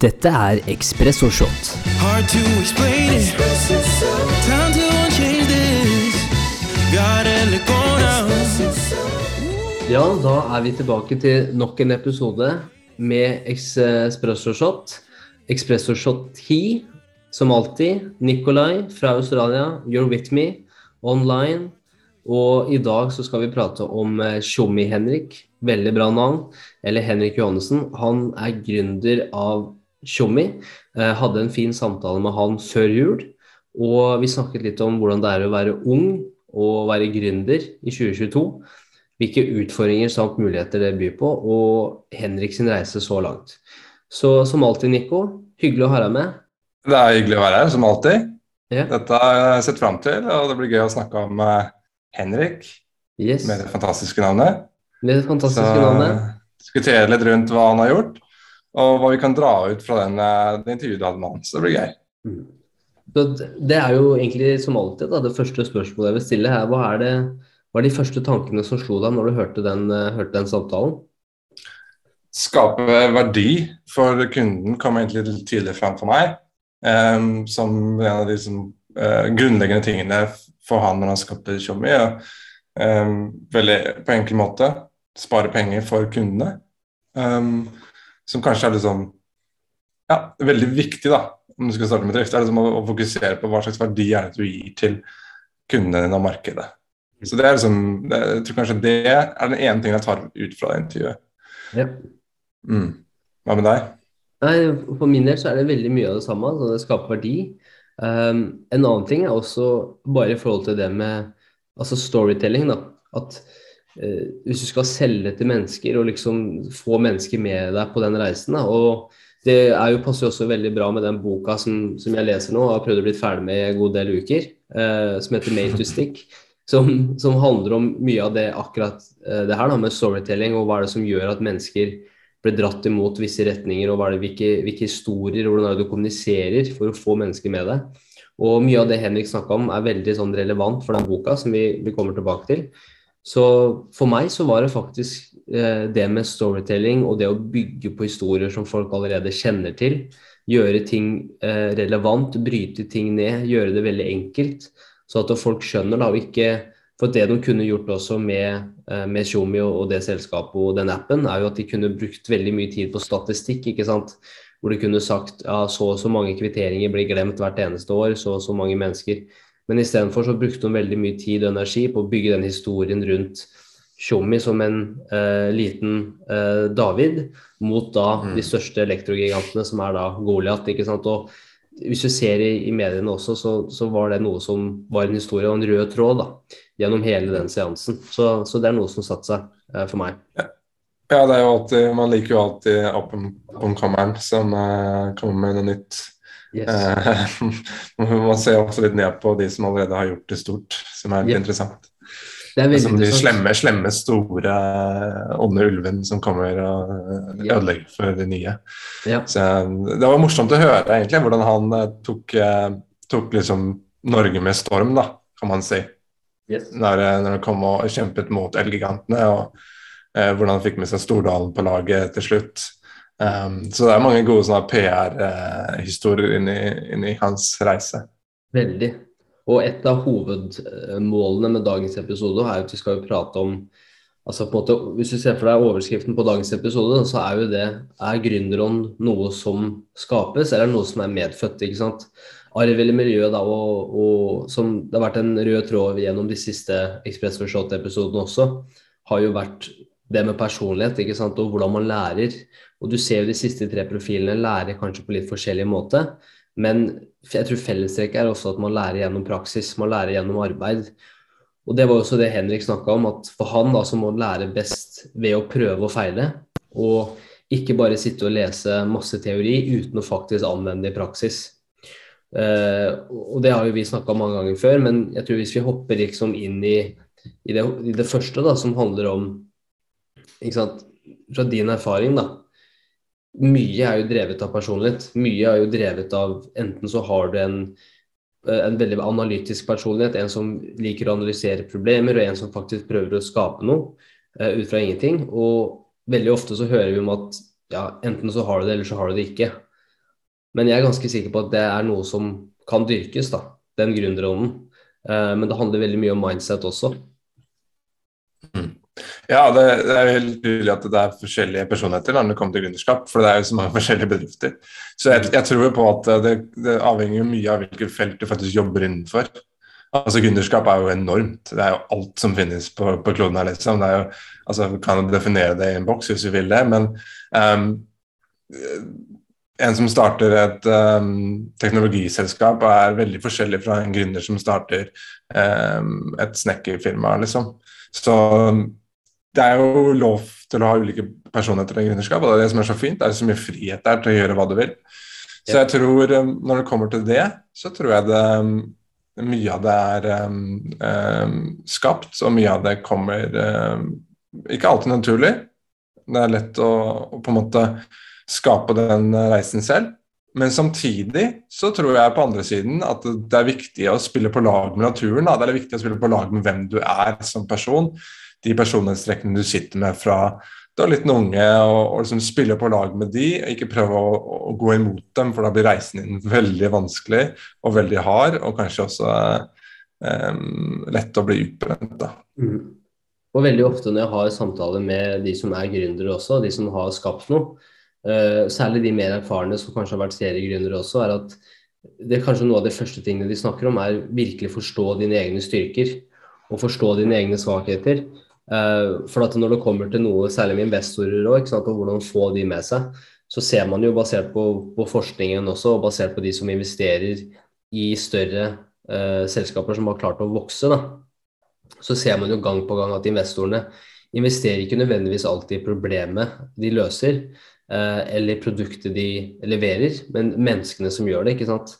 Dette er Ekspresso Shot. Hard to explain it. Time to change this. Gotta let go now. Ja, da er vi tilbake til nok en episode med Ekspresso Shot. Ekspresso Shot 10, som alltid. Nikolai fra Australia, you're with me, online. Og i dag så skal vi prate om eh, Tjommi Henrik, veldig bra navn. Eller Henrik Johannessen. Han er gründer av Tjommi. Eh, hadde en fin samtale med han før jul. Og vi snakket litt om hvordan det er å være ung og være gründer i 2022. Hvilke utfordringer samt muligheter det byr på, og Henrik sin reise så langt. Så som alltid, Nico, hyggelig å ha deg med. Det er hyggelig å være her, som alltid. Ja. Dette har jeg sett fram til, og det blir gøy å snakke om eh, Henrik Yes. med det fantastiske navnet. Med det fantastiske navnet. diskutere litt rundt hva han har gjort, og hva vi kan dra ut fra den, den intervjuet du hadde med han. Så det blir gøy. Mm. Det er jo egentlig som alltid da, det første spørsmålet jeg vil stille her. Hva er, det, hva er de første tankene som slo deg når du hørte den, eh, hørte den samtalen? Skape verdi for kunden kom egentlig litt tydelig fram for meg, Um, som en av de som, uh, grunnleggende tingene for han når han skapte Tjommi. og, em, veldig på enkel måte spare penger for kundene. em, som kanskje er liksom ja, veldig viktig da, om du skal starte med drift. er liksom å, å fokusere på hva slags verdi er det du gir til kundene dine og markedet. Så det er liksom, det, Jeg tror kanskje det er den ene tingen jeg tar ut fra det intervjuet. Ja. Mm. Hva med deg? Nei, For min del så er det veldig mye av det samme. Altså det skaper verdi. Um, en annen ting er også bare i forhold til det med altså storytelling. da, At hvis du skal selge til mennesker og liksom få mennesker med deg på den reisen da, og Det er jo, passer jo også veldig bra med den boka som, som jeg leser nå og har prøvd å bli ferdig med i en god del uker, eh, som heter 'Made to Stick'. Som, som handler om mye av det akkurat eh, det her da, med storytelling, og hva er det som gjør at mennesker blir dratt imot visse retninger, og hva er det, hvilke, hvilke historier hvordan er det du kommuniserer for å få mennesker med deg. Og mye av det Henrik snakka om er veldig sånn relevant for den boka, som vi, vi kommer tilbake til. Så for meg så var det faktisk eh, det med storytelling og det å bygge på historier som folk allerede kjenner til. Gjøre ting eh, relevant, bryte ting ned, gjøre det veldig enkelt. Så at folk skjønner da, og ikke For det de kunne gjort også med, eh, med Tjomi og, det selskapet og den appen, er jo at de kunne brukt veldig mye tid på statistikk. ikke sant? Hvor de kunne sagt ja, så og så mange kvitteringer blir glemt hvert eneste år, så og så mange mennesker. Men istedenfor så brukte hun veldig mye tid og energi på å bygge den historien rundt Tjommi som en eh, liten eh, David mot da Mm. de største elektrogigantene, som er da Goliat. ikke sant? Og hvis du ser i, i mediene også, så, så var det noe som var en historie og en rød tråd da, gjennom hele den seansen. Så, så det er noe som satte seg eh, for meg. Ja, det er jo alltid, Man liker jo alltid up-and-comeren som eh, kommer med noe nytt. Yes. Eh, man ser også litt ned på de som allerede har gjort det stort, som er litt Ja. interessant. Det er Som de slemme, slemme, store, onde ulven som kommer og eh, Ja. ødelegger for de nye. Ja. Så eh, Det var morsomt å høre egentlig hvordan han eh, tok, eh, tok liksom Norge med storm, da, kan man si. Yes. Når, eh, når han kom og kjempet mot Elgigantene, og eh, hvordan han fikk med seg Stordalen på laget til slutt. Um, så det er mange gode PR-historier inni, inni hans reise. Veldig. Og et av hovedmålene med dagens episode er at vi skal jo prate om altså på en måte, Hvis du ser for deg overskriften på dagens episode, så er jo det er gründerånd noe som skapes, eller noe som er medfødt? ikke sant? Arv eller miljø, da, og, og som det har vært en rød tråd gjennom de siste Ekspress for Shot-episodene også, har jo vært det med personlighet ikke sant? og hvordan man lærer. Og du ser jo de siste tre profilene lærer kanskje på litt forskjellig måte. Men jeg tror fellestrekket er også at man lærer gjennom praksis, man lærer gjennom arbeid. Og det var også det Henrik snakka om, at for han da så må han lære best ved å prøve og feile. Og ikke bare sitte og lese masse teori uten å faktisk anvende det i praksis. Uh, og det har jo vi snakka mange ganger før, men jeg tror hvis vi hopper liksom inn i, i, det, i det første, da, som handler om ikke sant, Fra din erfaring, da. Mye er jo drevet av personlighet. Mye er jo drevet av enten så har du en, eh, en veldig analytisk personlighet, en som liker å analysere problemer, og en som faktisk prøver å skape noe uh, ut fra ingenting. Og veldig ofte så hører vi om at ja, enten så har du det, eller så har du det ikke. Men jeg er ganske sikker på at det er noe som kan dyrkes, da, den gründerånden. Uh, men det handler veldig mye om mindset også. Ja, det, det, er helt tydelig at det er forskjellige personligheter når det kommer til gründerskap. For det er jo så mange forskjellige bedrifter. Så jeg, jeg tror på at det, det avhenger mye av hvilket felt du faktisk jobber innenfor. Altså Gründerskap er jo enormt. Det er jo alt som finnes på, på kloden her. liksom. Det er jo, altså Vi kan definere det i en boks hvis vi vil det, men um, en som starter et um, teknologiselskap, er veldig forskjellig fra en gründer som starter um, et snekkerfirma. liksom. Så det er jo lov til å ha ulike personligheter og gründerskap, og det er det som er så fint. Det er så mye frihet der til å gjøre hva du vil. Så jeg tror, um, når det kommer til det, så tror jeg det um, mye av det er um, um, skapt, og mye av det kommer um, ikke alltid naturlig. Det er lett å, å, på en måte skape den reisen selv. Men samtidig så tror jeg på andre siden at det er viktig å spille på lag med naturen. Da. Det er viktig å spille på lag med hvem du er som person de personlighetstrekkene du sitter med fra du er liten unge, og, og liksom spille på lag med de, og ikke prøve å, å, gå imot dem, for da blir reisen din veldig vanskelig og veldig hard, og kanskje også um, lett å bli utbrent. Mm. Og veldig ofte når jeg har samtaler med de som er gründere også, de som har skapt noe, uh, særlig de mer erfarne som kanskje har vært seriegründere også, er at det er kanskje noe av de første tingene de snakker om, er virkelig forstå dine egne styrker og forstå dine egne svakheter. Uh, for at når det kommer til noe, særlig med investorer òg, og hvordan få de med seg, så ser man jo basert på, på, forskningen også, og basert på de som investerer i større uh, selskaper som har klart å vokse, da, så ser man jo gang på gang at investorene investerer ikke nødvendigvis alltid i problemet de løser, uh, eller produktet de leverer, men menneskene som gjør det. ikke sant?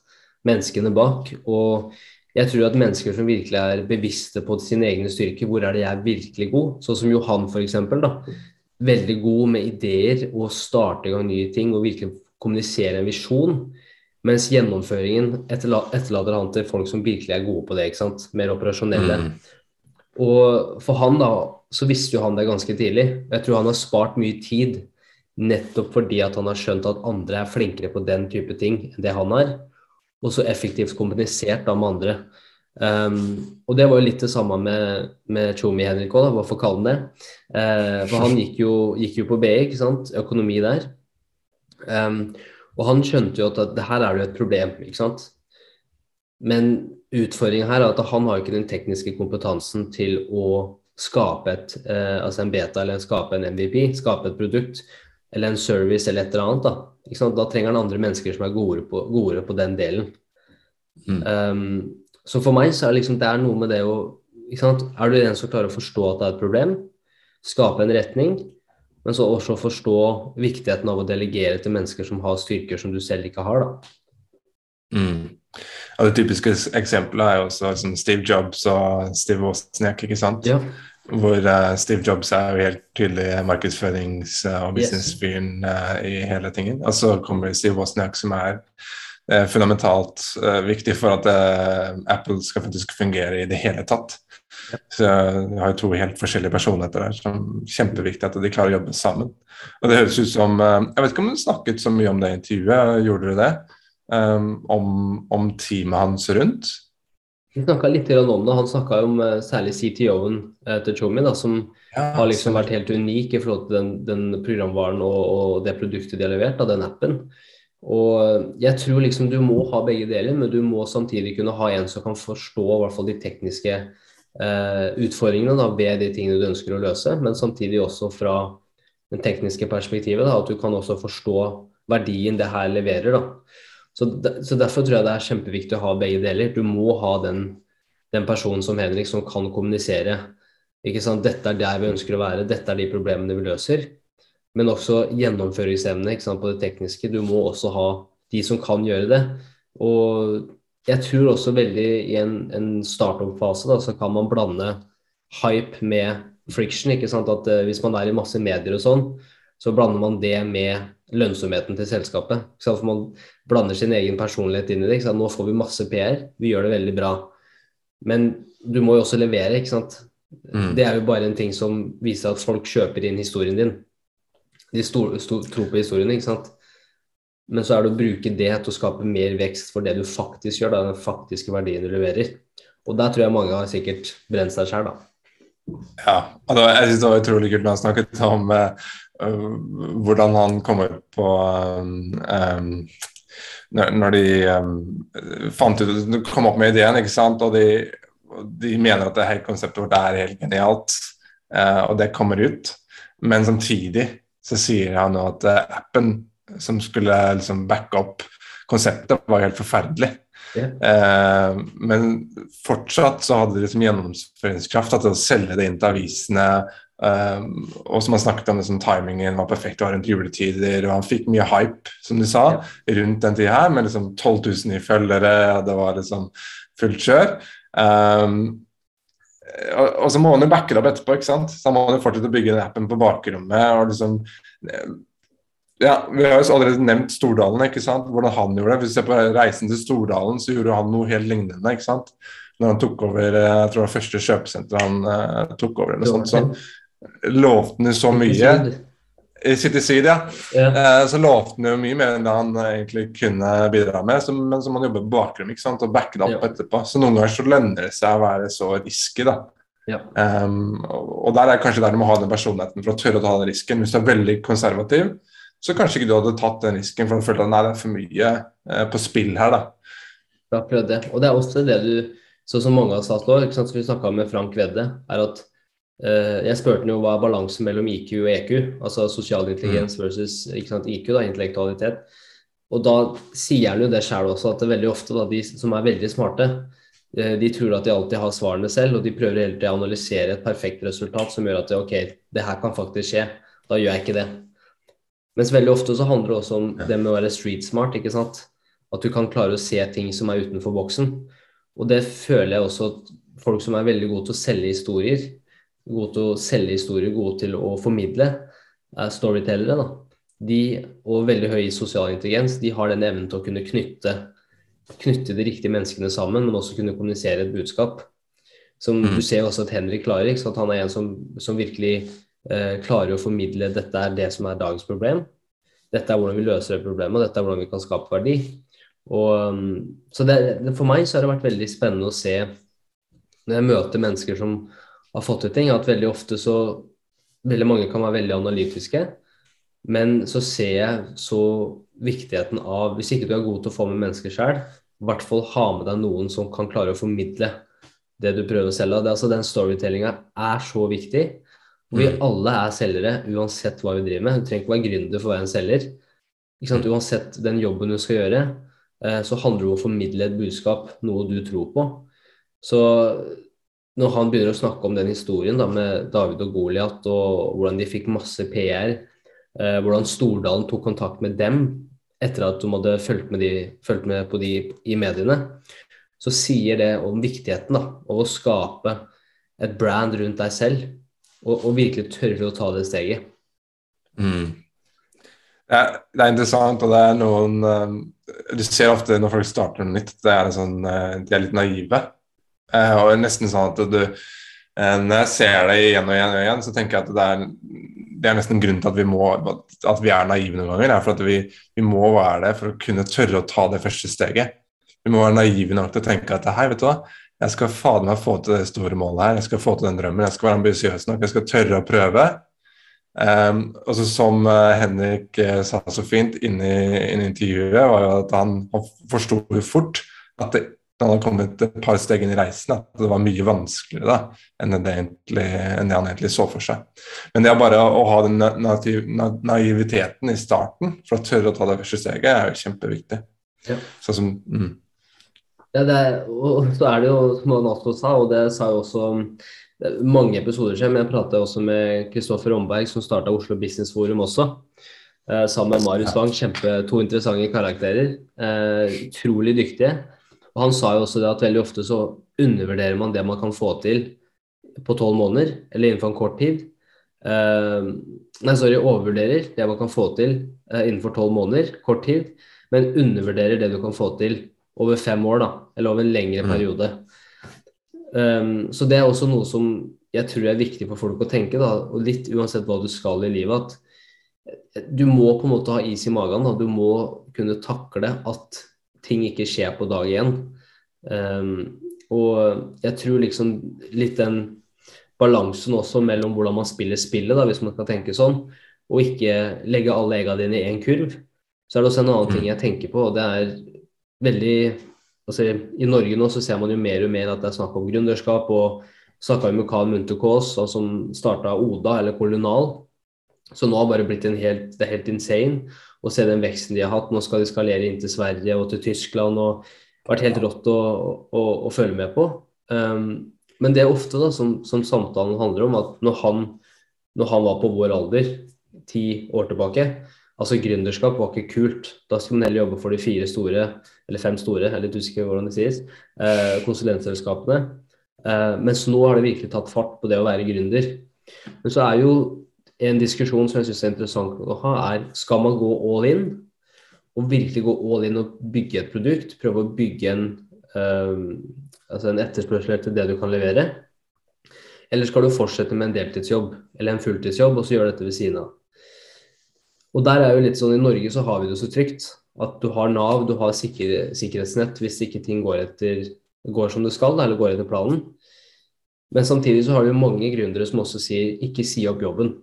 Menneskene bak. Og jeg tror at mennesker som virkelig er bevisste på sine egne styrker, hvor er det jeg er virkelig god, sånn som Johan f.eks. Veldig god med ideer og starte i gang nye ting og virkelig kommunisere en visjon. Mens gjennomføringen etterlater han til folk som virkelig er gode på det. ikke sant? Mer operasjonelle. Mm. Og for han da, så visste jo han det ganske tidlig. Jeg tror han har spart mye tid nettopp fordi at han har skjønt at andre er flinkere på den type ting enn det han er og så effektivt kommunisert da med andre. Um, og det var jo litt det samme med, med Chomi Henrik òg, hvorfor kalle han det. Uh, for han gikk jo, gikk jo, på BI, ikke sant, økonomi der. Um, og han skjønte jo at, at det her er det jo et problem, ikke sant. Men utfordringen her er at han har ikke den tekniske kompetansen til å skape et, uh, altså en beta eller skape en MVP, skape et produkt eller en service eller et eller annet. da da trenger han andre mennesker som er gode på, gode på den delen. Mm. Um, så for meg så er liksom, det er noe med det å Er du den som klarer å forstå at det er et problem, skape en retning, men så også forstå viktigheten av å delegere til mennesker som har styrker som du selv ikke har, da. Mm. Ja, det typiske eksempelet er jo også liksom Steve Jobs og Steve Wozniak, ikke sant? Ja. Hvor uh, Steve Jobs er jo helt tydelig markedsførings- og businessbyen uh, i hele tingen. Og så kommer Steve Wozniak, som er uh, fundamentalt viktig for at Apple skal faktisk fungere i det hele tatt. Ja. Så vi har jo to helt forskjellige personligheter der som er kjempeviktig at de klarer å jobbe sammen. Og det høres ut som Jeg vet ikke om du snakket så mye om det intervjuet, gjorde du det? Um, om, om teamet hans rundt? Vi snakka litt om det. Han snakka om uh, særlig CTO-en eh, til Chomi, som ja, har liksom vært helt unik i forhold til den, den programvaren og, og, det produktet de har levert, da, den appen. Og eh, jeg tror liksom du må ha begge deler, men du må samtidig kunne ha en som kan forstå i hvert fall de tekniske eh, utfordringene da, ved de tingene du ønsker å løse, men samtidig også fra det tekniske perspektivet. Da, at du kan også forstå verdien det her leverer. da. Så, så, Derfor tror jeg det er kjempeviktig å ha begge deler. Du må ha den, den personen som Henrik som kan kommunisere. Ikke sant? Dette er der vi ønsker å være, dette er de problemene vi løser. Men også gjennomføringsevne på det tekniske. Du må også ha de som kan gjøre det. Og jeg tror også veldig i en, en startup-fase så kan man blande hype med friction. ikke sant? At uh, Hvis man er i masse medier og sånn, så blander man det med lønnsomheten til selskapet. For man blander sin egen personlighet inn i det. Nå får vi masse PR, vi gjør det veldig bra. Men du må jo også levere, ikke sant. Mm. Det er jo bare en ting som viser at folk kjøper inn historien din. De tror på historien, ikke sant. Men så er det å bruke det til å skape mer vekst for det du faktisk gjør, da, den faktiske verdien du leverer. Og der tror jeg mange har sikkert brent seg sjøl, da. Ja, var, jeg synes det var utrolig kult når han snakket om uh, hvordan han kommer på um, når, de um, fant ut, kom opp med ideen, ikke sant? og de, de mener at det her konseptet vårt er helt genialt, uh, og det kommer ut. Men samtidig så sier han nå at appen som skulle liksom backe opp konseptet, var helt forferdelig. Yeah. men fortsatt så hadde de liksom gjennomføringskraft til å selge det inn til avisene. Uh, og som han snakket om, liksom, timingen var perfekt, det var rundt juletider, og han fikk mye hype, som du sa, yeah. rundt den tida her, med liksom 12 000 i følgere, det var liksom fullt kjør. Um, og, og, så må han jo backe det opp etterpå, ikke sant? så han må jo fortsette å bygge den appen på bakrommet. og liksom ja, Vi har jo allerede nevnt Stordalen, ikke sant? hvordan han gjorde det. Hvis du ser på Reisen til Stordalen, så gjorde han noe helt lignende. ikke sant? Når han tok over eh, jeg tror det var første kjøpesenter han uh, tok over, eller noe sånt, så lovte han så mye. I City Seed, ja. ja. Uh, så lovte han jo mye mer enn det han egentlig kunne bidra med, som, men som han jobber på bakgrunn ikke sant? og backer det opp ja. etterpå. Så noen ganger så lønner det seg å være så risky, da. Ja. Um, og der er kanskje der du må ha den personligheten for å tørre å ta den risken. Hvis du er veldig konservativ, så kanskje ikke du hadde tatt den risken for å føle at nei, det er for mye eh, på spill her. da. Ja, akkurat det. Og det er også det du, sånn som mange har sagt har ikke sant, som vi snakka med Frank Vedde, er at eh, jeg spurte jo hva er balansen mellom IQ og EQ, altså sosial intelligens mm. versus sant, IQ, da, intellektualitet. Og da sier han jo det sjøl også, at det er veldig ofte da, de som er veldig smarte, eh, de tror at de alltid har svarene selv, og de prøver hele tiden å analysere et perfekt resultat som gjør at det, ok, det her kan faktisk skje. Da gjør jeg ikke det. Mens veldig ofte så handler det også om ja. det med å være street smart. ikke sant? At du kan klare å se ting som er utenfor boksen. Og det føler jeg også at folk som er veldig gode til å selge historier, gode til å selge historier, gode til å formidle, er storytellere. da. De, og veldig høy sosial intelligens, de har den evnen til å kunne knytte, knytte de riktige menneskene sammen, men også kunne kommunisere et budskap. Som mm. Du ser også at Henrik klarer. Ikke? han er en som, som virkelig klarer å formidle dette er det som er dagens problem. Dette er hvordan vi løser det problemet, og dette er hvordan vi kan skape verdi. Og, um, så det, For meg så har det vært veldig spennende å se når jeg møter mennesker som har fått til ting, at veldig ofte så Veldig mange kan være veldig analytiske, men så ser jeg så viktigheten av Hvis ikke du er god til å få med mennesker sjøl, i hvert fall ha med deg noen som kan klare å formidle det du prøver å selge. Det, altså Den storytellinga er så viktig. Vi mm. alle er selgere uansett hva vi driver med. Du trenger ikke være gründer for å være en selger. Mm. Uansett den jobben du skal gjøre, eh, så handler det om å formidle et budskap, noe du tror på. Så når han begynner å snakke om den historien da, med David og Goliat, og hvordan de fikk masse PR, eh, hvordan Stordalen tok kontakt med dem etter at de hadde fulgt med, de, fulgt med på de i mediene, så sier det om viktigheten da, av å skape et brand rundt deg selv og, og virkelig tørre å ta det steget. Mm. Det, er, det, er, interessant, og det er noen um, Du ser ofte når folk starter noe nytt, det er sånn, uh, de er litt naive. Uh, og nesten sånn at du Når jeg ser det igjen og igjen, og igjen så tenker jeg at det er, det er nesten grunnen til at vi, må, at vi er naive noen ganger. er for at vi, vi, må være det for å kunne tørre å ta det første steget. Vi må være naive nok til å tenke at hei, vet du hva, jeg skal fader meg få til det store målet her. Jeg skal få til den drømmen. Jeg skal være ambisiøs nok. Jeg skal tørre å prøve. Um, og så Som uh, Henrik uh, sa så fint inne i, i intervjuet, var jo at han, han forsto fort at det, han hadde kommet et par steg inn i reisen, at det var mye vanskeligere da, enn det, egentlig, enn det, han egentlig så for seg. Men det er bare å ha den naiv, naiviteten i starten for å tørre å ta det første steget, er jo kjempeviktig. Ja. Sånn som, mm. Ja, er, og så er det jo, som han også sa, og det sa jo også mange episoder siden, men jeg pratet også med Kristoffer Omberg, som starta Oslo Business Forum også. Eh, sammen med Marius Wang. Kjempe, to interessante karakterer. Eh, utrolig dyktige. Og Han sa jo også det at veldig ofte så undervurderer man det man kan få til på tolv måneder, eller innenfor en kort tid. Eh, nei, sorry, overvurderer det man kan få til eh, innenfor tolv måneder, kort tid, men undervurderer det du kan få til over fem år, da, eller over en lengre mm. periode. Um, så det er også noe som jeg tror er viktig for folk å tenke, da, og litt uansett hva du skal i livet, at Du må på en måte ha is i magen. Da. Du må kunne takle at ting ikke skjer på dag én. Um, og jeg tror liksom litt den balansen også mellom hvordan man spiller spillet, da, hvis man kan tenke sånn, og ikke legge alle egga dine i én kurv. Så er det også en annen ting mm. jeg tenker på, og det er veldig altså I Norge nå så ser man jo mer og mer at det er snakk om gründerskap. og Snakka med Karl Munterkås, som starta Oda, eller Kolonal. Så nå har det bare blitt en helt, det er helt insane å se den veksten de har hatt. Nå skal de skalere inn til Sverige og til Tyskland. og vært helt rått å, å, å følge med på. Um, men det er ofte da, som, som, samtalen handler om, at når han, når han var på vår alder, ti år tilbake, altså gründerskap var ikke kult. Da skulle man heller jobbe for de fire store, eller fem store, jeg er litt usikker hvordan det sies, eh, konsulentselskapene. Eh, mens nå har det virkelig tatt fart på det å være gründer. Men så er jo en diskusjon som jeg syns er interessant å ha, er skal man gå all in? Og virkelig gå all in og bygge et produkt? Prøve å bygge en, eh, altså en etterspørsel etter det du kan levere? Eller skal du fortsette med en deltidsjobb eller en fulltidsjobb og så gjøre dette ved siden av? Og der er jo litt sånn I Norge så har vi det så trygt at du har Nav, du har sikker, sikkerhetsnett hvis ikke ting går etter går som det skal, eller går etter planen. Men samtidig så har vi mange gründere som også sier ikke si opp jobben.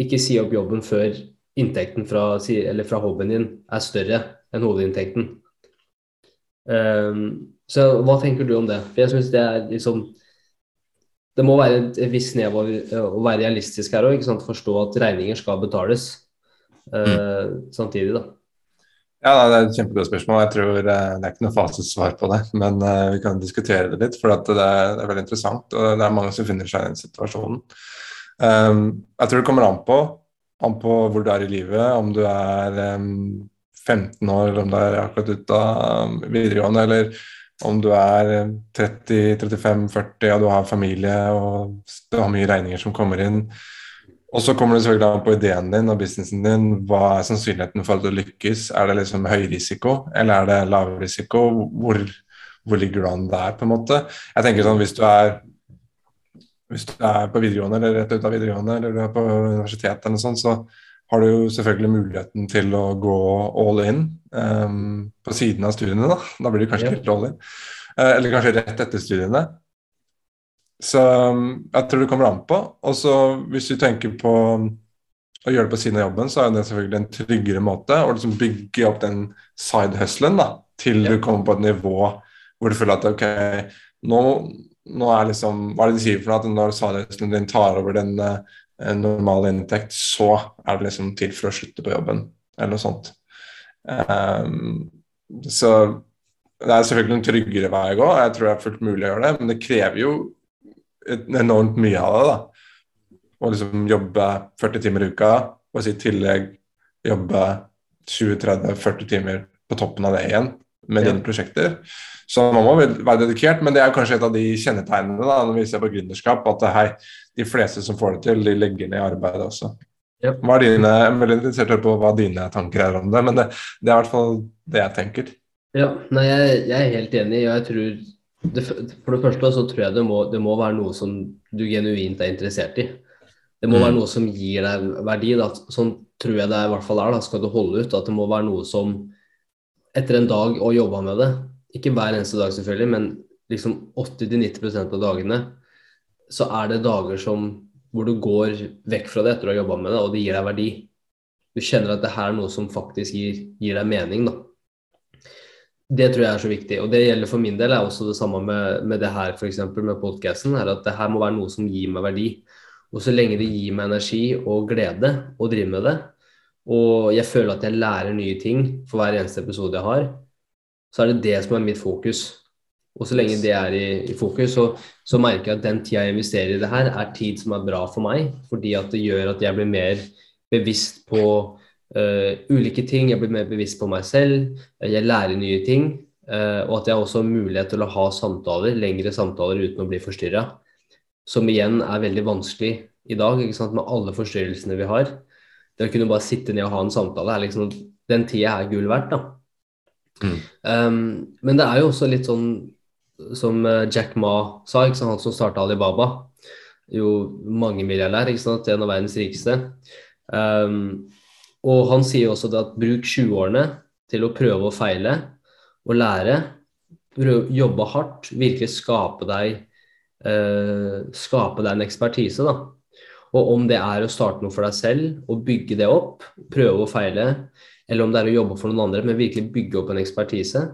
Ikke si opp jobben før inntekten fra, fra hobbyen din er større enn hovedinntekten. Um, så hva tenker du om det? For jeg synes det er liksom Det må være et visst snev å, å være realistisk her òg. Forstå at regninger skal betales mm. samtidig, da. Ja, Det er et kjempegodt spørsmål. Jeg tror Det er ikke noe fasitsvar på det, men uh, vi kan diskutere det litt. For det er, det, er, veldig interessant, og det er mange som finner seg i den situasjonen. Um, jeg tror det kommer an på, an på hvor du er i livet, om du er um, 15 år, eller om du er akkurat ute av videregående, eller om du er 30-35-40 og du har familie og du har mye regninger som kommer inn. Og så kommer det selvfølgelig an på ideen din og businessen din. Hva er sannsynligheten for at du lykkes? Er det liksom høy risiko, eller er det lav risiko? Hvor, hvor ligger du an der, på en måte? Jeg tenker sånn, hvis du er hvis du er på videregående eller rett ut av videregående eller du er på universitetet, eller noe sånt, så har du jo selvfølgelig muligheten til å gå all in um, på siden av studiene. Da Da blir du kanskje ikke all in. Uh, eller kanskje rett etter studiene. Så um, jeg tror det kommer an på. Og så hvis du tenker på å gjøre det på siden av jobben, så er det selvfølgelig en tryggere måte å liksom bygge opp den side-hustlen til ja. du kommer på et nivå hvor du føler at ok, nå, nå er liksom Hva er det de sier for noe? At når side-hustlen din tar over den uh, normale inntekt, så er det liksom tid for å slutte på jobben, eller noe sånt. Um, så det er selvfølgelig en tryggere vei å gå. Jeg tror det er fullt mulig å gjøre det, men det krever jo enormt mye av det. da. Å liksom jobbe 40 timer i uka, og i tillegg jobbe 20-30-40 timer på toppen av det igjen med ja. dine prosjekter. Så man må være dedikert, men det er kanskje et av de kjennetegnene da, når vi ser på gründerskap, at hei, de fleste som får det til, de legger ned arbeidet også. Ja. Hva er dine, jeg er veldig interessert på hva dine tanker er om det, men det, det er i hvert fall det jeg tenker. Ja, nei, jeg, jeg er helt enig. og jeg tror det, for det første så tror jeg det må, det må, være noe som du genuint er interessert i. Det må mm. være noe som gir deg verdi. Da. Sånn tror jeg det i hvert fall er. Da. Skal du holde ut, at det må være noe som etter en dag og jobba med det, ikke hver eneste dag selvfølgelig, men liksom 80-90% av dagene, så er det dager som, hvor du går vekk fra det etter å ha jobba med det, og det gir deg verdi. Du kjenner at det her er noe som faktisk gir, gir deg mening. da. Det tror jeg er så viktig. Og det gjelder for min del er også det samme med, med det her, f.eks. med podkasten. At det her må være noe som gir meg verdi. Og så lenge det gir meg energi og glede å drive med det, og jeg føler at jeg lærer nye ting for hver eneste episode jeg har, så er det det som er mitt fokus. Og så lenge det er i, i fokus, så, så, merker jeg at den tida jeg investerer i det her, er tid som er bra for meg, fordi at det gjør at jeg blir mer bevisst på uh, ulike ting. Jeg blir mer bevisst på meg selv, jeg lærer nye ting. Uh, og at jeg også har mulighet til å ha samtaler, lengre samtaler uten å bli forstyrra. Som igjen er veldig vanskelig i dag, med alle forstyrrelsene vi har. Det å kunne bare sitte ned og ha en samtale, er liksom, den tida er gull verdt. da. Mm. Um, men det er jo også litt sånn som eh, Jack Ma sa, han som starta Alibaba. Jo mange milliardær, ikke sant? en av verdens rikeste. Um, og han sier også det at bruk 20-årene til å prøve og feile og lære. Prøv, jobbe hardt, virkelig skape deg, eh, skape deg en ekspertise. da. Og om det er å starte noe for deg selv og bygge det opp, prøve og feile, eller om det er å jobbe for noen andre, men virkelig bygge opp en ekspertise.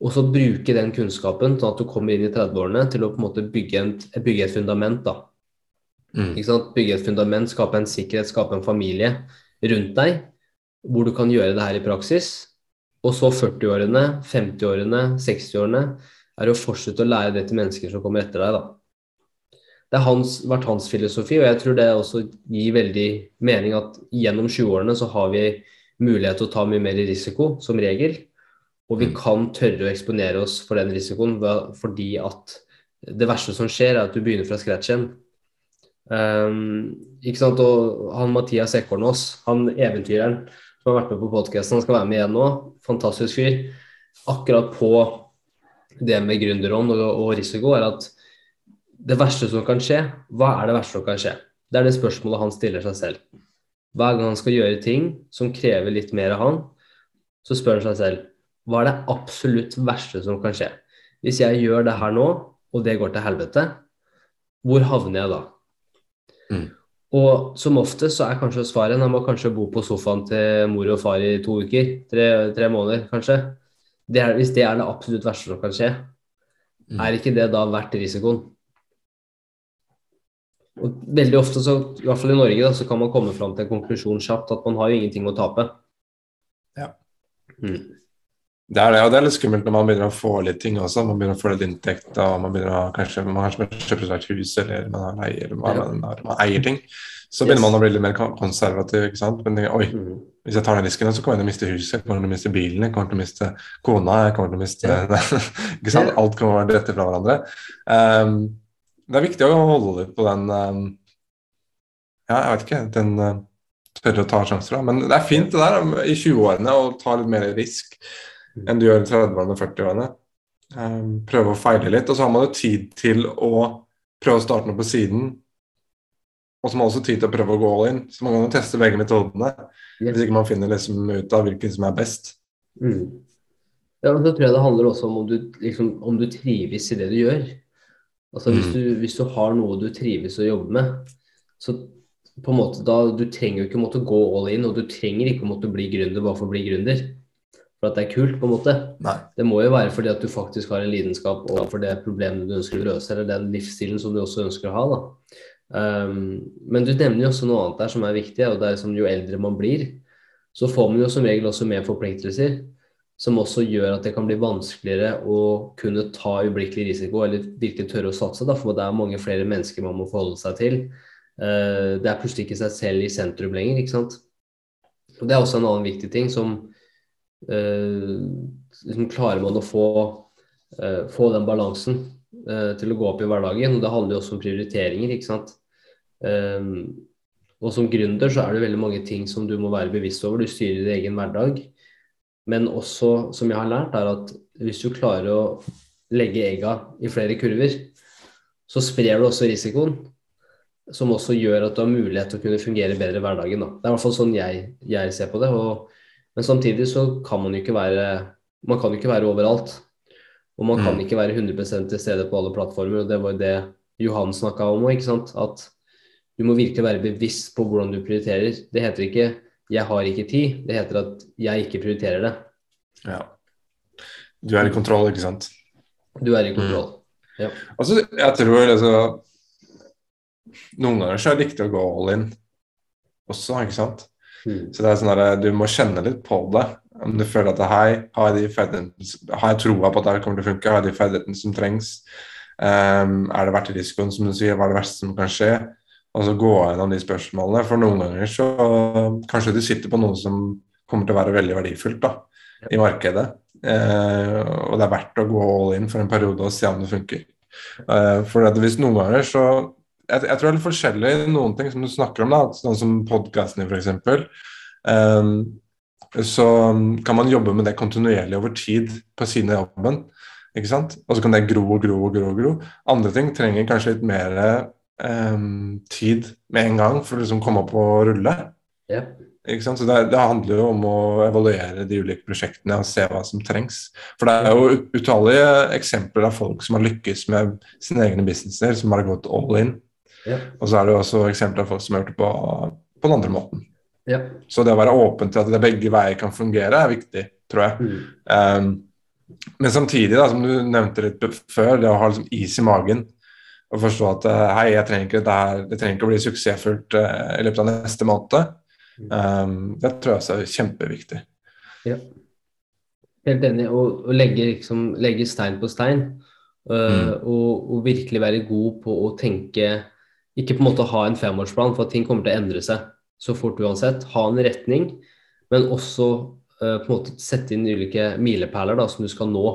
Og så bruke den kunnskapen sånn at du kommer inn i 30-årene til å på en måte bygge, en, bygge et fundament. da. Mm. Bygge et fundament, skape en sikkerhet, skape en familie rundt deg, hvor du kan gjøre det her i praksis. Og så 40-årene, 50-årene, 60-årene er å fortsette å lære det til mennesker som kommer etter deg. da. Det har hans, vært hans filosofi, og jeg tror det også gir veldig mening at gjennom 20-årene så har vi mulighet til å ta mye mer risiko, som regel. Og vi Mm. kan tørre å eksponere oss for den risikoen fordi at det verste som skjer, er at du begynner fra scratch igjen. Um, ikke sant? Og han Mathias Ekornås, han eventyreren som har vært med på podkasten, han skal være med igjen nå. Fantastisk fyr. Akkurat på det med gründerånd og, og risiko, er at det verste som kan skje, hva er det verste som kan skje? Det er det spørsmålet han stiller seg selv. Hver gang han skal gjøre ting som krever litt mer av han, så spør han seg selv hva er det absolutt verste som kan skje? Hvis jeg gjør det her nå, og det går til helvete, hvor havner jeg da? Mm. Og som oftest så er kanskje svaret han må kanskje bo på sofaen til mor og far i to uker, tre, tre måneder kanskje. Det er, hvis det er det absolutt verste som kan skje, Mm. er ikke det da verdt risikoen? Og veldig ofte, så, i hvert fall i Norge, da, så kan man komme fram til en konklusjon kjapt at man har jo ingenting å tape. Ja. Mm. Det er det, og det er litt skummelt når man begynner å få litt ting også. Man begynner å få litt inntekt, og man begynner å kanskje, man har kjøpt seg et hus, eller man, har leie, eller man, Ja. man, har- man eier ting. Så begynner Yes. man å bli litt mer konservativ. ikke sant? Men oi, Mm. hvis jeg tar den risken, så kommer jeg til å miste huset, jeg kommer til å miste bilen, jeg kommer til å miste kona, jeg kommer til å miste Ja. ikke sant? Alt kommer rett fra hverandre. Um, det er viktig å holde på den um, Ja, jeg vet ikke. Den uh, tørre å ta sjanser, da. Men det er fint det der i 20-årene å ta litt mer risk enn du gjør i 30-årene og 40-årene. Um, prøve å feile litt. Og så har man jo tid til å prøve å starte noe på siden. Og så har man også tid til å prøve å gå all in. Så man kan jo teste begge metodene. Hvis ikke man finner liksom ut av hvilken som er best. Mm. Ja, men så tror jeg det handler også om om du, liksom, om du trives i det du gjør. Altså hvis Mm. du, hvis du har noe du trives å jobbe med, så på en måte da, du trenger jo ikke måtte gå all in, og du trenger ikke måtte bli gründer bare for å bli gründer. For at det er kult, på en måte. Nei. Det må jo være fordi at du faktisk har en lidenskap overfor det problemet du ønsker å løse, eller den livsstilen som du også ønsker å ha. da. Um, men du nevner jo også noe annet der som er viktig, og det er som jo eldre man blir, så får man jo som regel også mer forpliktelser, som også gjør at det kan bli vanskeligere å kunne ta ublikkelig risiko, eller virkelig tørre å satse, da, for det er mange flere mennesker man må forholde seg til. Uh, det er plutselig ikke seg selv i sentrum lenger, ikke sant. Og Det er også en annen viktig ting som liksom Klarer man å få, uh, få den balansen uh, til å gå opp i hverdagen? og Det handler jo også om prioriteringer, ikke sant. Um, og som gründer så er det veldig mange ting som du må være bevisst over. Du styrer din egen hverdag. Men også, som jeg har lært, er at hvis du klarer å legge egga i flere kurver, så sprer du også risikoen. Som også gjør at du har mulighet til å kunne fungere bedre i hverdagen. Da. Det er i hvert fall sånn jeg, jeg ser på det. Og, men samtidig så kan man jo ikke være Man kan jo ikke være overalt. Og man kan Mm. ikke være 100 til stede på alle plattformer. Og det var jo det Johan snakka om òg. At du må virkelig være bevisst på hvordan du prioriterer. Det heter ikke 'jeg har ikke tid', det heter at 'jeg ikke prioriterer det'. Ja. Du er i kontroll, ikke sant. Du er i kontroll. ja Altså, jeg tror altså Noen ganger så er det riktig å gå all in også, ikke sant. Mm. Så det er sånn at du må kjenne litt på det. Om du føler at hei, har jeg Har jeg troa på at det kommer til å funke? Har jeg de ferdighetene som trengs? Um, er det verdt risikoen, som du sier? Hva er det verste som kan skje? Og så gå gjennom de spørsmålene. For noen ganger så kanskje du sitter på noe som kommer til å være veldig verdifullt da, i markedet. Uh, og det er verdt å gå all in for en periode og se om det funker. Uh, for hvis noen ganger så jeg, jeg tror det er litt forskjellig i noen ting som du snakker om, da, sånn som podkastene f.eks. Um, så kan man jobbe med det kontinuerlig over tid på siden av jobben. ikke sant? Og så kan det gro og gro og gro. og gro. Andre ting trenger kanskje litt mer um, tid med en gang for å liksom komme opp og rulle. Ja. Ikke sant? Så det, det handler jo om å evaluere de ulike prosjektene og se hva som trengs. For det er jo utallige eksempler av folk som har lykkes med sine egne businesser, som har gått all in. Ja. Og så er det jo også eksempler av folk som har gjort det på, på den andre måten. Ja. Så det å være åpen til at det begge veier kan fungere, er viktig, tror jeg. Mm. Um, men samtidig, da, som du nevnte litt før, det å ha liksom is i magen og forstå at eh, hei, jeg trenger ikke dette det trenger ikke å bli suksessfullt uh, i løpet av neste måned. Um, det tror jeg også er kjempeviktig. Ja. Helt enig. Å, å legge, liksom, legge stein på stein. øh, og, og virkelig være god på å tenke Ikke på en måte ha en femårsplan, for at ting kommer til å endre seg så fort uansett. Ha en retning, men også uh, på en måte sette inn ulike milepæler som du skal nå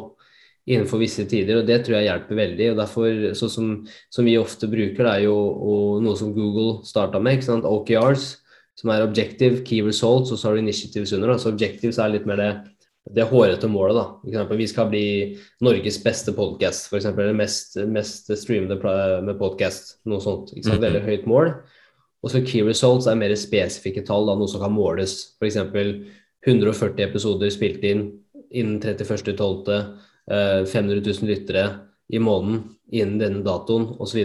innenfor visse tider. og Det tror jeg hjelper veldig. og derfor, så som, som vi ofte bruker, det er jo og noe som Google starta med, ikke sant? OKRs som er objective, key results, og så har du initiatives under. Da. Så objectives er litt mer det, det hårete målet. da. For eksempel, vi skal bli Norges beste podcast, f.eks. Eller mest, mest streamede med podcast. Noe sånt. Ikke sant? Mhm. Veldig høyt mål. Og så key results er mer spesifikke tall, da, noe som kan måles. F.eks. 140 episoder spilt inn innen 31.12. eh, 500 000 lyttere i måneden innen denne datoen osv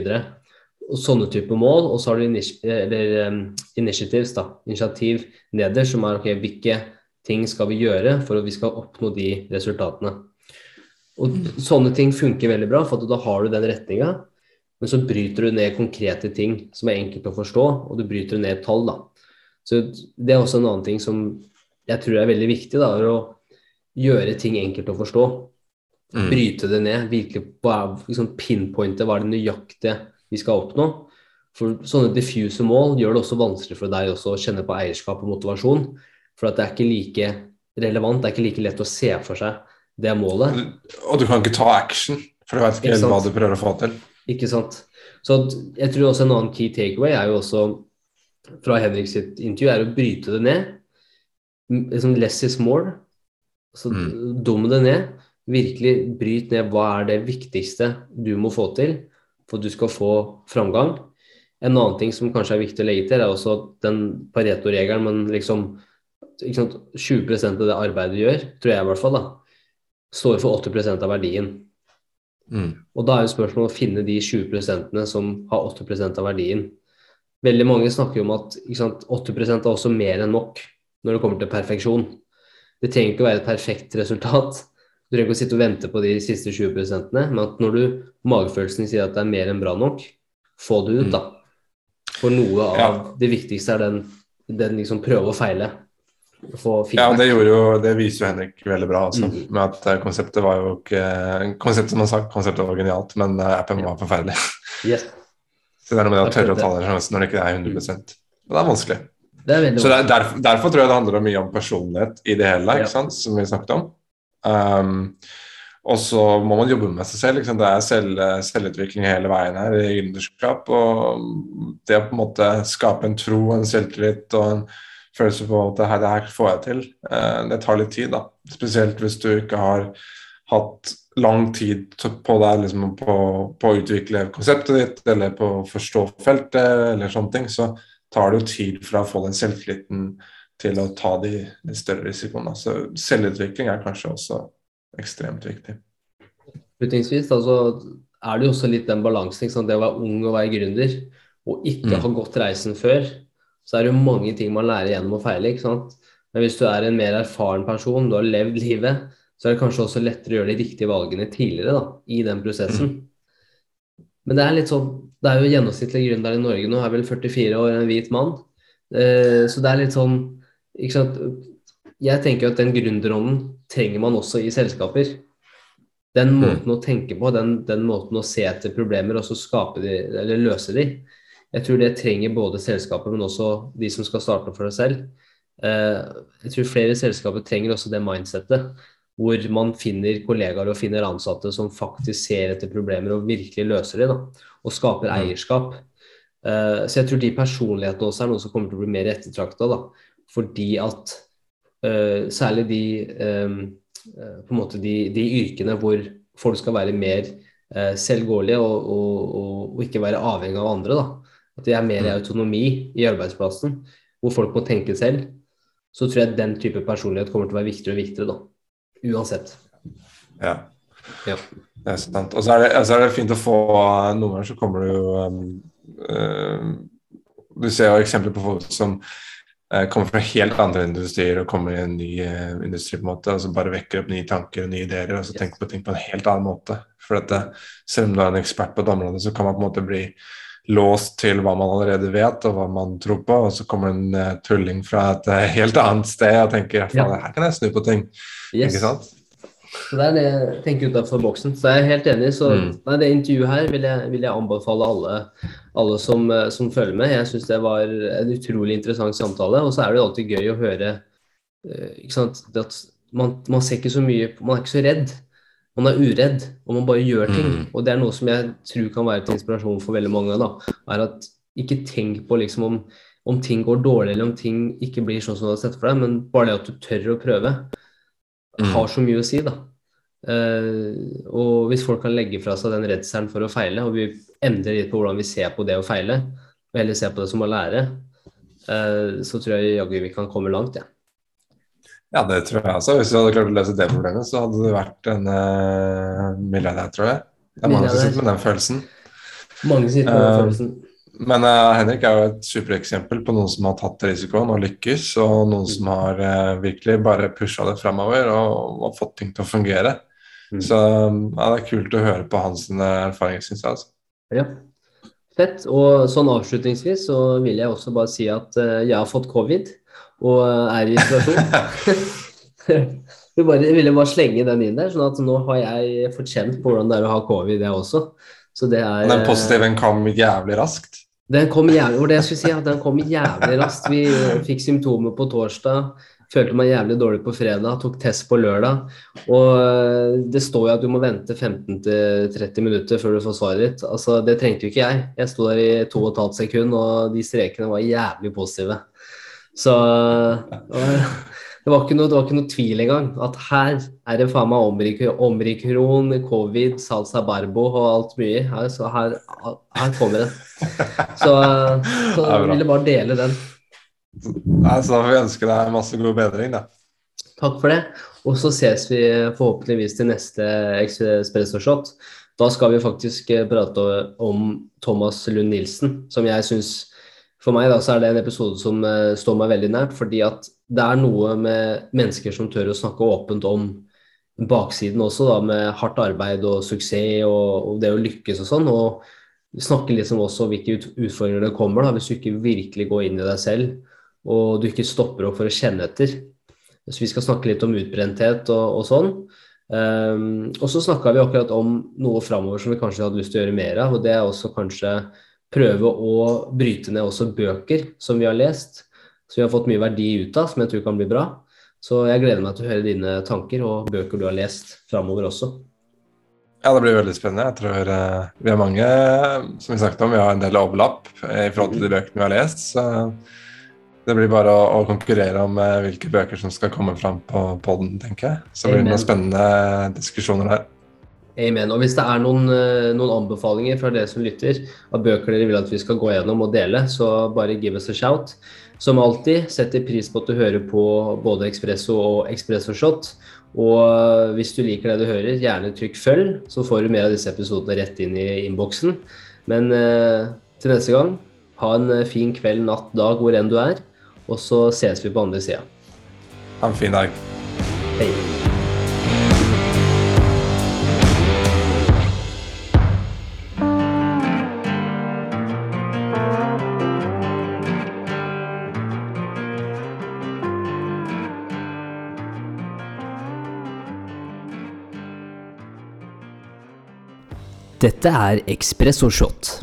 og sånne typer mål. Og så har du initi eller, um, initiatives, da, initiativ nederst, som er ok, hvilke ting skal vi gjøre for at vi skal oppnå de resultatene. Og sånne ting funker veldig bra, for da har du den retninga. Men så bryter du ned konkrete ting som er enkelt å forstå, og du bryter ned tall. da. Så det er også en annen ting som jeg tror er veldig viktig, da, er å gjøre ting enkelt å forstå. Mm. Bryte det ned, virkelig liksom pinpointe hva er det nøyaktige vi skal oppnå. For sånne diffuse mål gjør det også vanskelig for deg også å kjenne på eierskap og motivasjon. For at det er ikke like relevant, det er ikke like lett å se for seg det målet. Og du kan ikke ta action, for du vet ikke Ikke hva du prøver å få til. Ikke sant? Så jeg tror også en annen key takeaway er jo også fra Henrik sitt intervju, er å bryte det ned. Liksom less is more. Så Mm. dum det ned. Virkelig bryt ned hva er det viktigste du må få til for at du skal få framgang. En annen ting som kanskje er viktig å legge til, er også den Pareto-regelen, men liksom ikke sant, 20% av det arbeidet du gjør, tror jeg i hvert fall, da, står for 80% av verdien. Mm. Og da er jo spørsmålet å finne de 20% som har 80% av verdien. Veldig mange snakker jo om at sant, 80% er også mer enn nok når det kommer til perfeksjon. Det trenger ikke å være et perfekt resultat. Du trenger ikke å sitte og vente på de siste 20% men at når du magefølelsen sier at det er mer enn bra nok, få det ut, da. For noe av Ja. det viktigste er den, den liksom prøve og feile. Ja, det, jo, det viser jo Henrik veldig bra. Altså, Mm. med at eh, Konseptet var jo ikke Konseptet som han sa, konseptet var genialt, men eh, appen var forferdelig. Yes. Så det er noe med å tørre å ta den sjansen når det ikke er 100 Og Det er vanskelig. Det er Så er derfor, derfor tror jeg det handler mye om personlighet i det hele, Ja. som vi snakket om. Um, og så må man jobbe med seg selv. Liksom. Det er selv, selvutvikling hele veien her i gründerskap. Og det å på en måte skape en tro, en selvtillit og en følelse på at det her, det her får jeg til, eh, det tar litt tid. da. Spesielt hvis du ikke har hatt lang tid på deg liksom, på, på å utvikle konseptet ditt eller på å forstå feltet eller sånne ting. så tar det jo tid fra å få den selvtilliten til å ta de, de større risikoene. Så selvutvikling er kanskje også ekstremt viktig. Utviklingsvis altså, er det jo også litt den balansen. Det å være ung og være gründer, og ikke Mm. ha gått reisen før. Så er det jo mange ting man lærer gjennom å feile. ikke sant? Men hvis du er en mer erfaren person, du har levd livet, så er det kanskje også lettere å gjøre de riktige valgene tidligere da, i den prosessen. Men det er litt sånn, det er jo gjennomsnittlig gründer i Norge nå, er vel 44 år, en hvit mann. Eh, så det er litt sånn ikke sant? Jeg tenker at den gründerånden trenger man også i selskaper. Den Mm. måten å tenke på, den, den måten å se etter problemer og så skape de, eller løse de. Jeg tror det trenger både selskapet, men også de som skal starte for seg selv. Eh, jeg tror flere selskaper trenger også det mindsettet, hvor man finner kollegaer og finner ansatte som faktisk ser etter problemer og virkelig løser de, da, og skaper Mm. eierskap. Eh, så jeg tror de personlighetene også er noe som kommer til å bli mer ettertrakta, fordi at eh, særlig de på en måte de, de yrkene hvor folk skal være mer selvgåelige og, og, og, og ikke være avhengig av andre. da. At det er mer autonomi i arbeidsplassen, hvor folk må tenke selv. Så tror jeg den type personlighet kommer til å være viktigere og viktigere, da. Uansett. Ja, Ja. det er sant. Og så er det, så er det fint å få Noen ganger så kommer det jo um, uh, Du ser jo eksempler på folk som eh, kommer fra helt andre industrier og kommer i en ny uh, industri, på en måte, og så bare vekker opp nye tanker og nye ideer, og så Yes. tenker på ting på en helt annen måte. For at det, selv om du er en ekspert på et område, så kan man på en måte bli låst til hva man allerede vet, og hva man tror på, og så kommer en eh, tulling fra et eh, helt annet sted og tenker Ja. her kan jeg snu på ting. Yes. Ikke sant? Så det er det jeg tenker utenfor boksen. Så jeg er helt enig. Så Mm. nei, det intervjuet her vil jeg, vil jeg anbefale alle, alle som, eh, som følger med. Jeg syns det var en utrolig interessant samtale. Og så er det alltid gøy å høre ikke sant? At man, man ser ikke så mye Man er ikke så redd. Man er uredd, og man bare gjør ting. Mm. Og det er noe som jeg tror kan være til inspirasjon for veldig mange. da, er at Ikke tenk på liksom om, om ting går dårlig, eller om ting ikke blir sånn som du har sett for deg, men bare det at du tør å prøve Mm. har så mye å si, da. Uh, og hvis folk kan legge fra seg den redselen for å feile, og vi endrer litt på hvordan vi ser på det å feile, og heller ser på det som å lære, uh, så tror jeg jaggu vi kan komme langt, jeg. Ja, det tror jeg også. Hvis du hadde klart å løse det problemet, så hadde du vært en uh, milliardær, tror jeg. Det er mange som sitter med den følelsen. Mange sitter med den følelsen. Uh, Men uh, Henrik er jo et supereksempel på noen som har tatt risikoen og lykkes, og noen som har eh, virkelig bare pusha det framover og, og fått ting til å fungere. Mm. Så ja, det er kult å høre på hans erfaringer, syns jeg. Altså. Ja. Fett. Og sånn avslutningsvis så vil jeg også bare si at eh, jeg har fått covid og eh, er i isolasjon. Jeg bare, jeg ville bare slenge den inn der, sånn at nå har jeg fått kjent på hvordan det er å ha covid, jeg også. Så det er Den positive positiven kom jævlig raskt. Den kom jævlig, det det jeg skulle si, at den kom jævlig raskt. Vi eh, fikk symptomer på torsdag, følte meg jævlig dårlig på fredag, tok test på lørdag. Og eh, det står jo at du må vente 15-30 minutter før du får svaret ditt. Altså, det trengte jo ikke jeg. Jeg sto der i to og et halvt sekund, og de strekene var jævlig positive. Så det var noe, det var ikke noe tvil engang. At her er det faen meg omikron, covid, salsa barbo og alt mye. Her, så her, her kommer det. Så, så jeg ville bare dele den. Nei, så da får vi ønske deg masse god bedring, da. Takk for det. Og så ses vi forhåpentligvis til neste Expresso Shot. Da skal vi faktisk eh, prate om Thomas Lund Nilsen, som jeg syns For meg da, så er det en episode som uh, står meg veldig nært, fordi at det er noe med mennesker som tør å snakke åpent om baksiden også, da, med hardt arbeid og suksess og, og det å lykkes og sånn. Og snakke liksom også hvilke utfordringer det kommer, da, hvis du ikke virkelig går inn i deg selv og du ikke stopper opp for å kjenne etter. Så vi skal snakke litt om utbrenthet og, og sånn. Um, og så snakka vi akkurat om noe framover som vi kanskje hadde lyst til å gjøre mer av, og det er også kanskje prøve å bryte ned også bøker som vi har lest, som vi har fått mye verdi ut av, som jeg tror kan bli bra. Så jeg gleder meg til å høre dine tanker og bøker du har lest framover også. Ja, det blir veldig spennende. Jeg tror vi er mange, som vi snakket om, vi har en del overlapp i forhold til de bøkene vi har lest. Så det blir bare å, å konkurrere om eh, hvilke bøker som skal komme fram på podden, tenker jeg. Så blir det blir noen spennende diskusjoner her. Amen. Og hvis det er noen, eh, noen anbefalinger fra dere som lytter, av bøker dere vil at vi skal gå gjennom og dele, så bare give us a shout. Som alltid, setter pris på at du hører på både Expresso og Expresso Shot. Og eh, hvis du liker det du hører, gjerne trykk følg, så får du mer av disse episodene rett inn i innboksen. Men eh, til neste gang, ha en eh, fin kveld, natt, dag, hvor enn du er. Og så ses vi på andre sida. Ha en fin dag. Hei. Dette er Shot.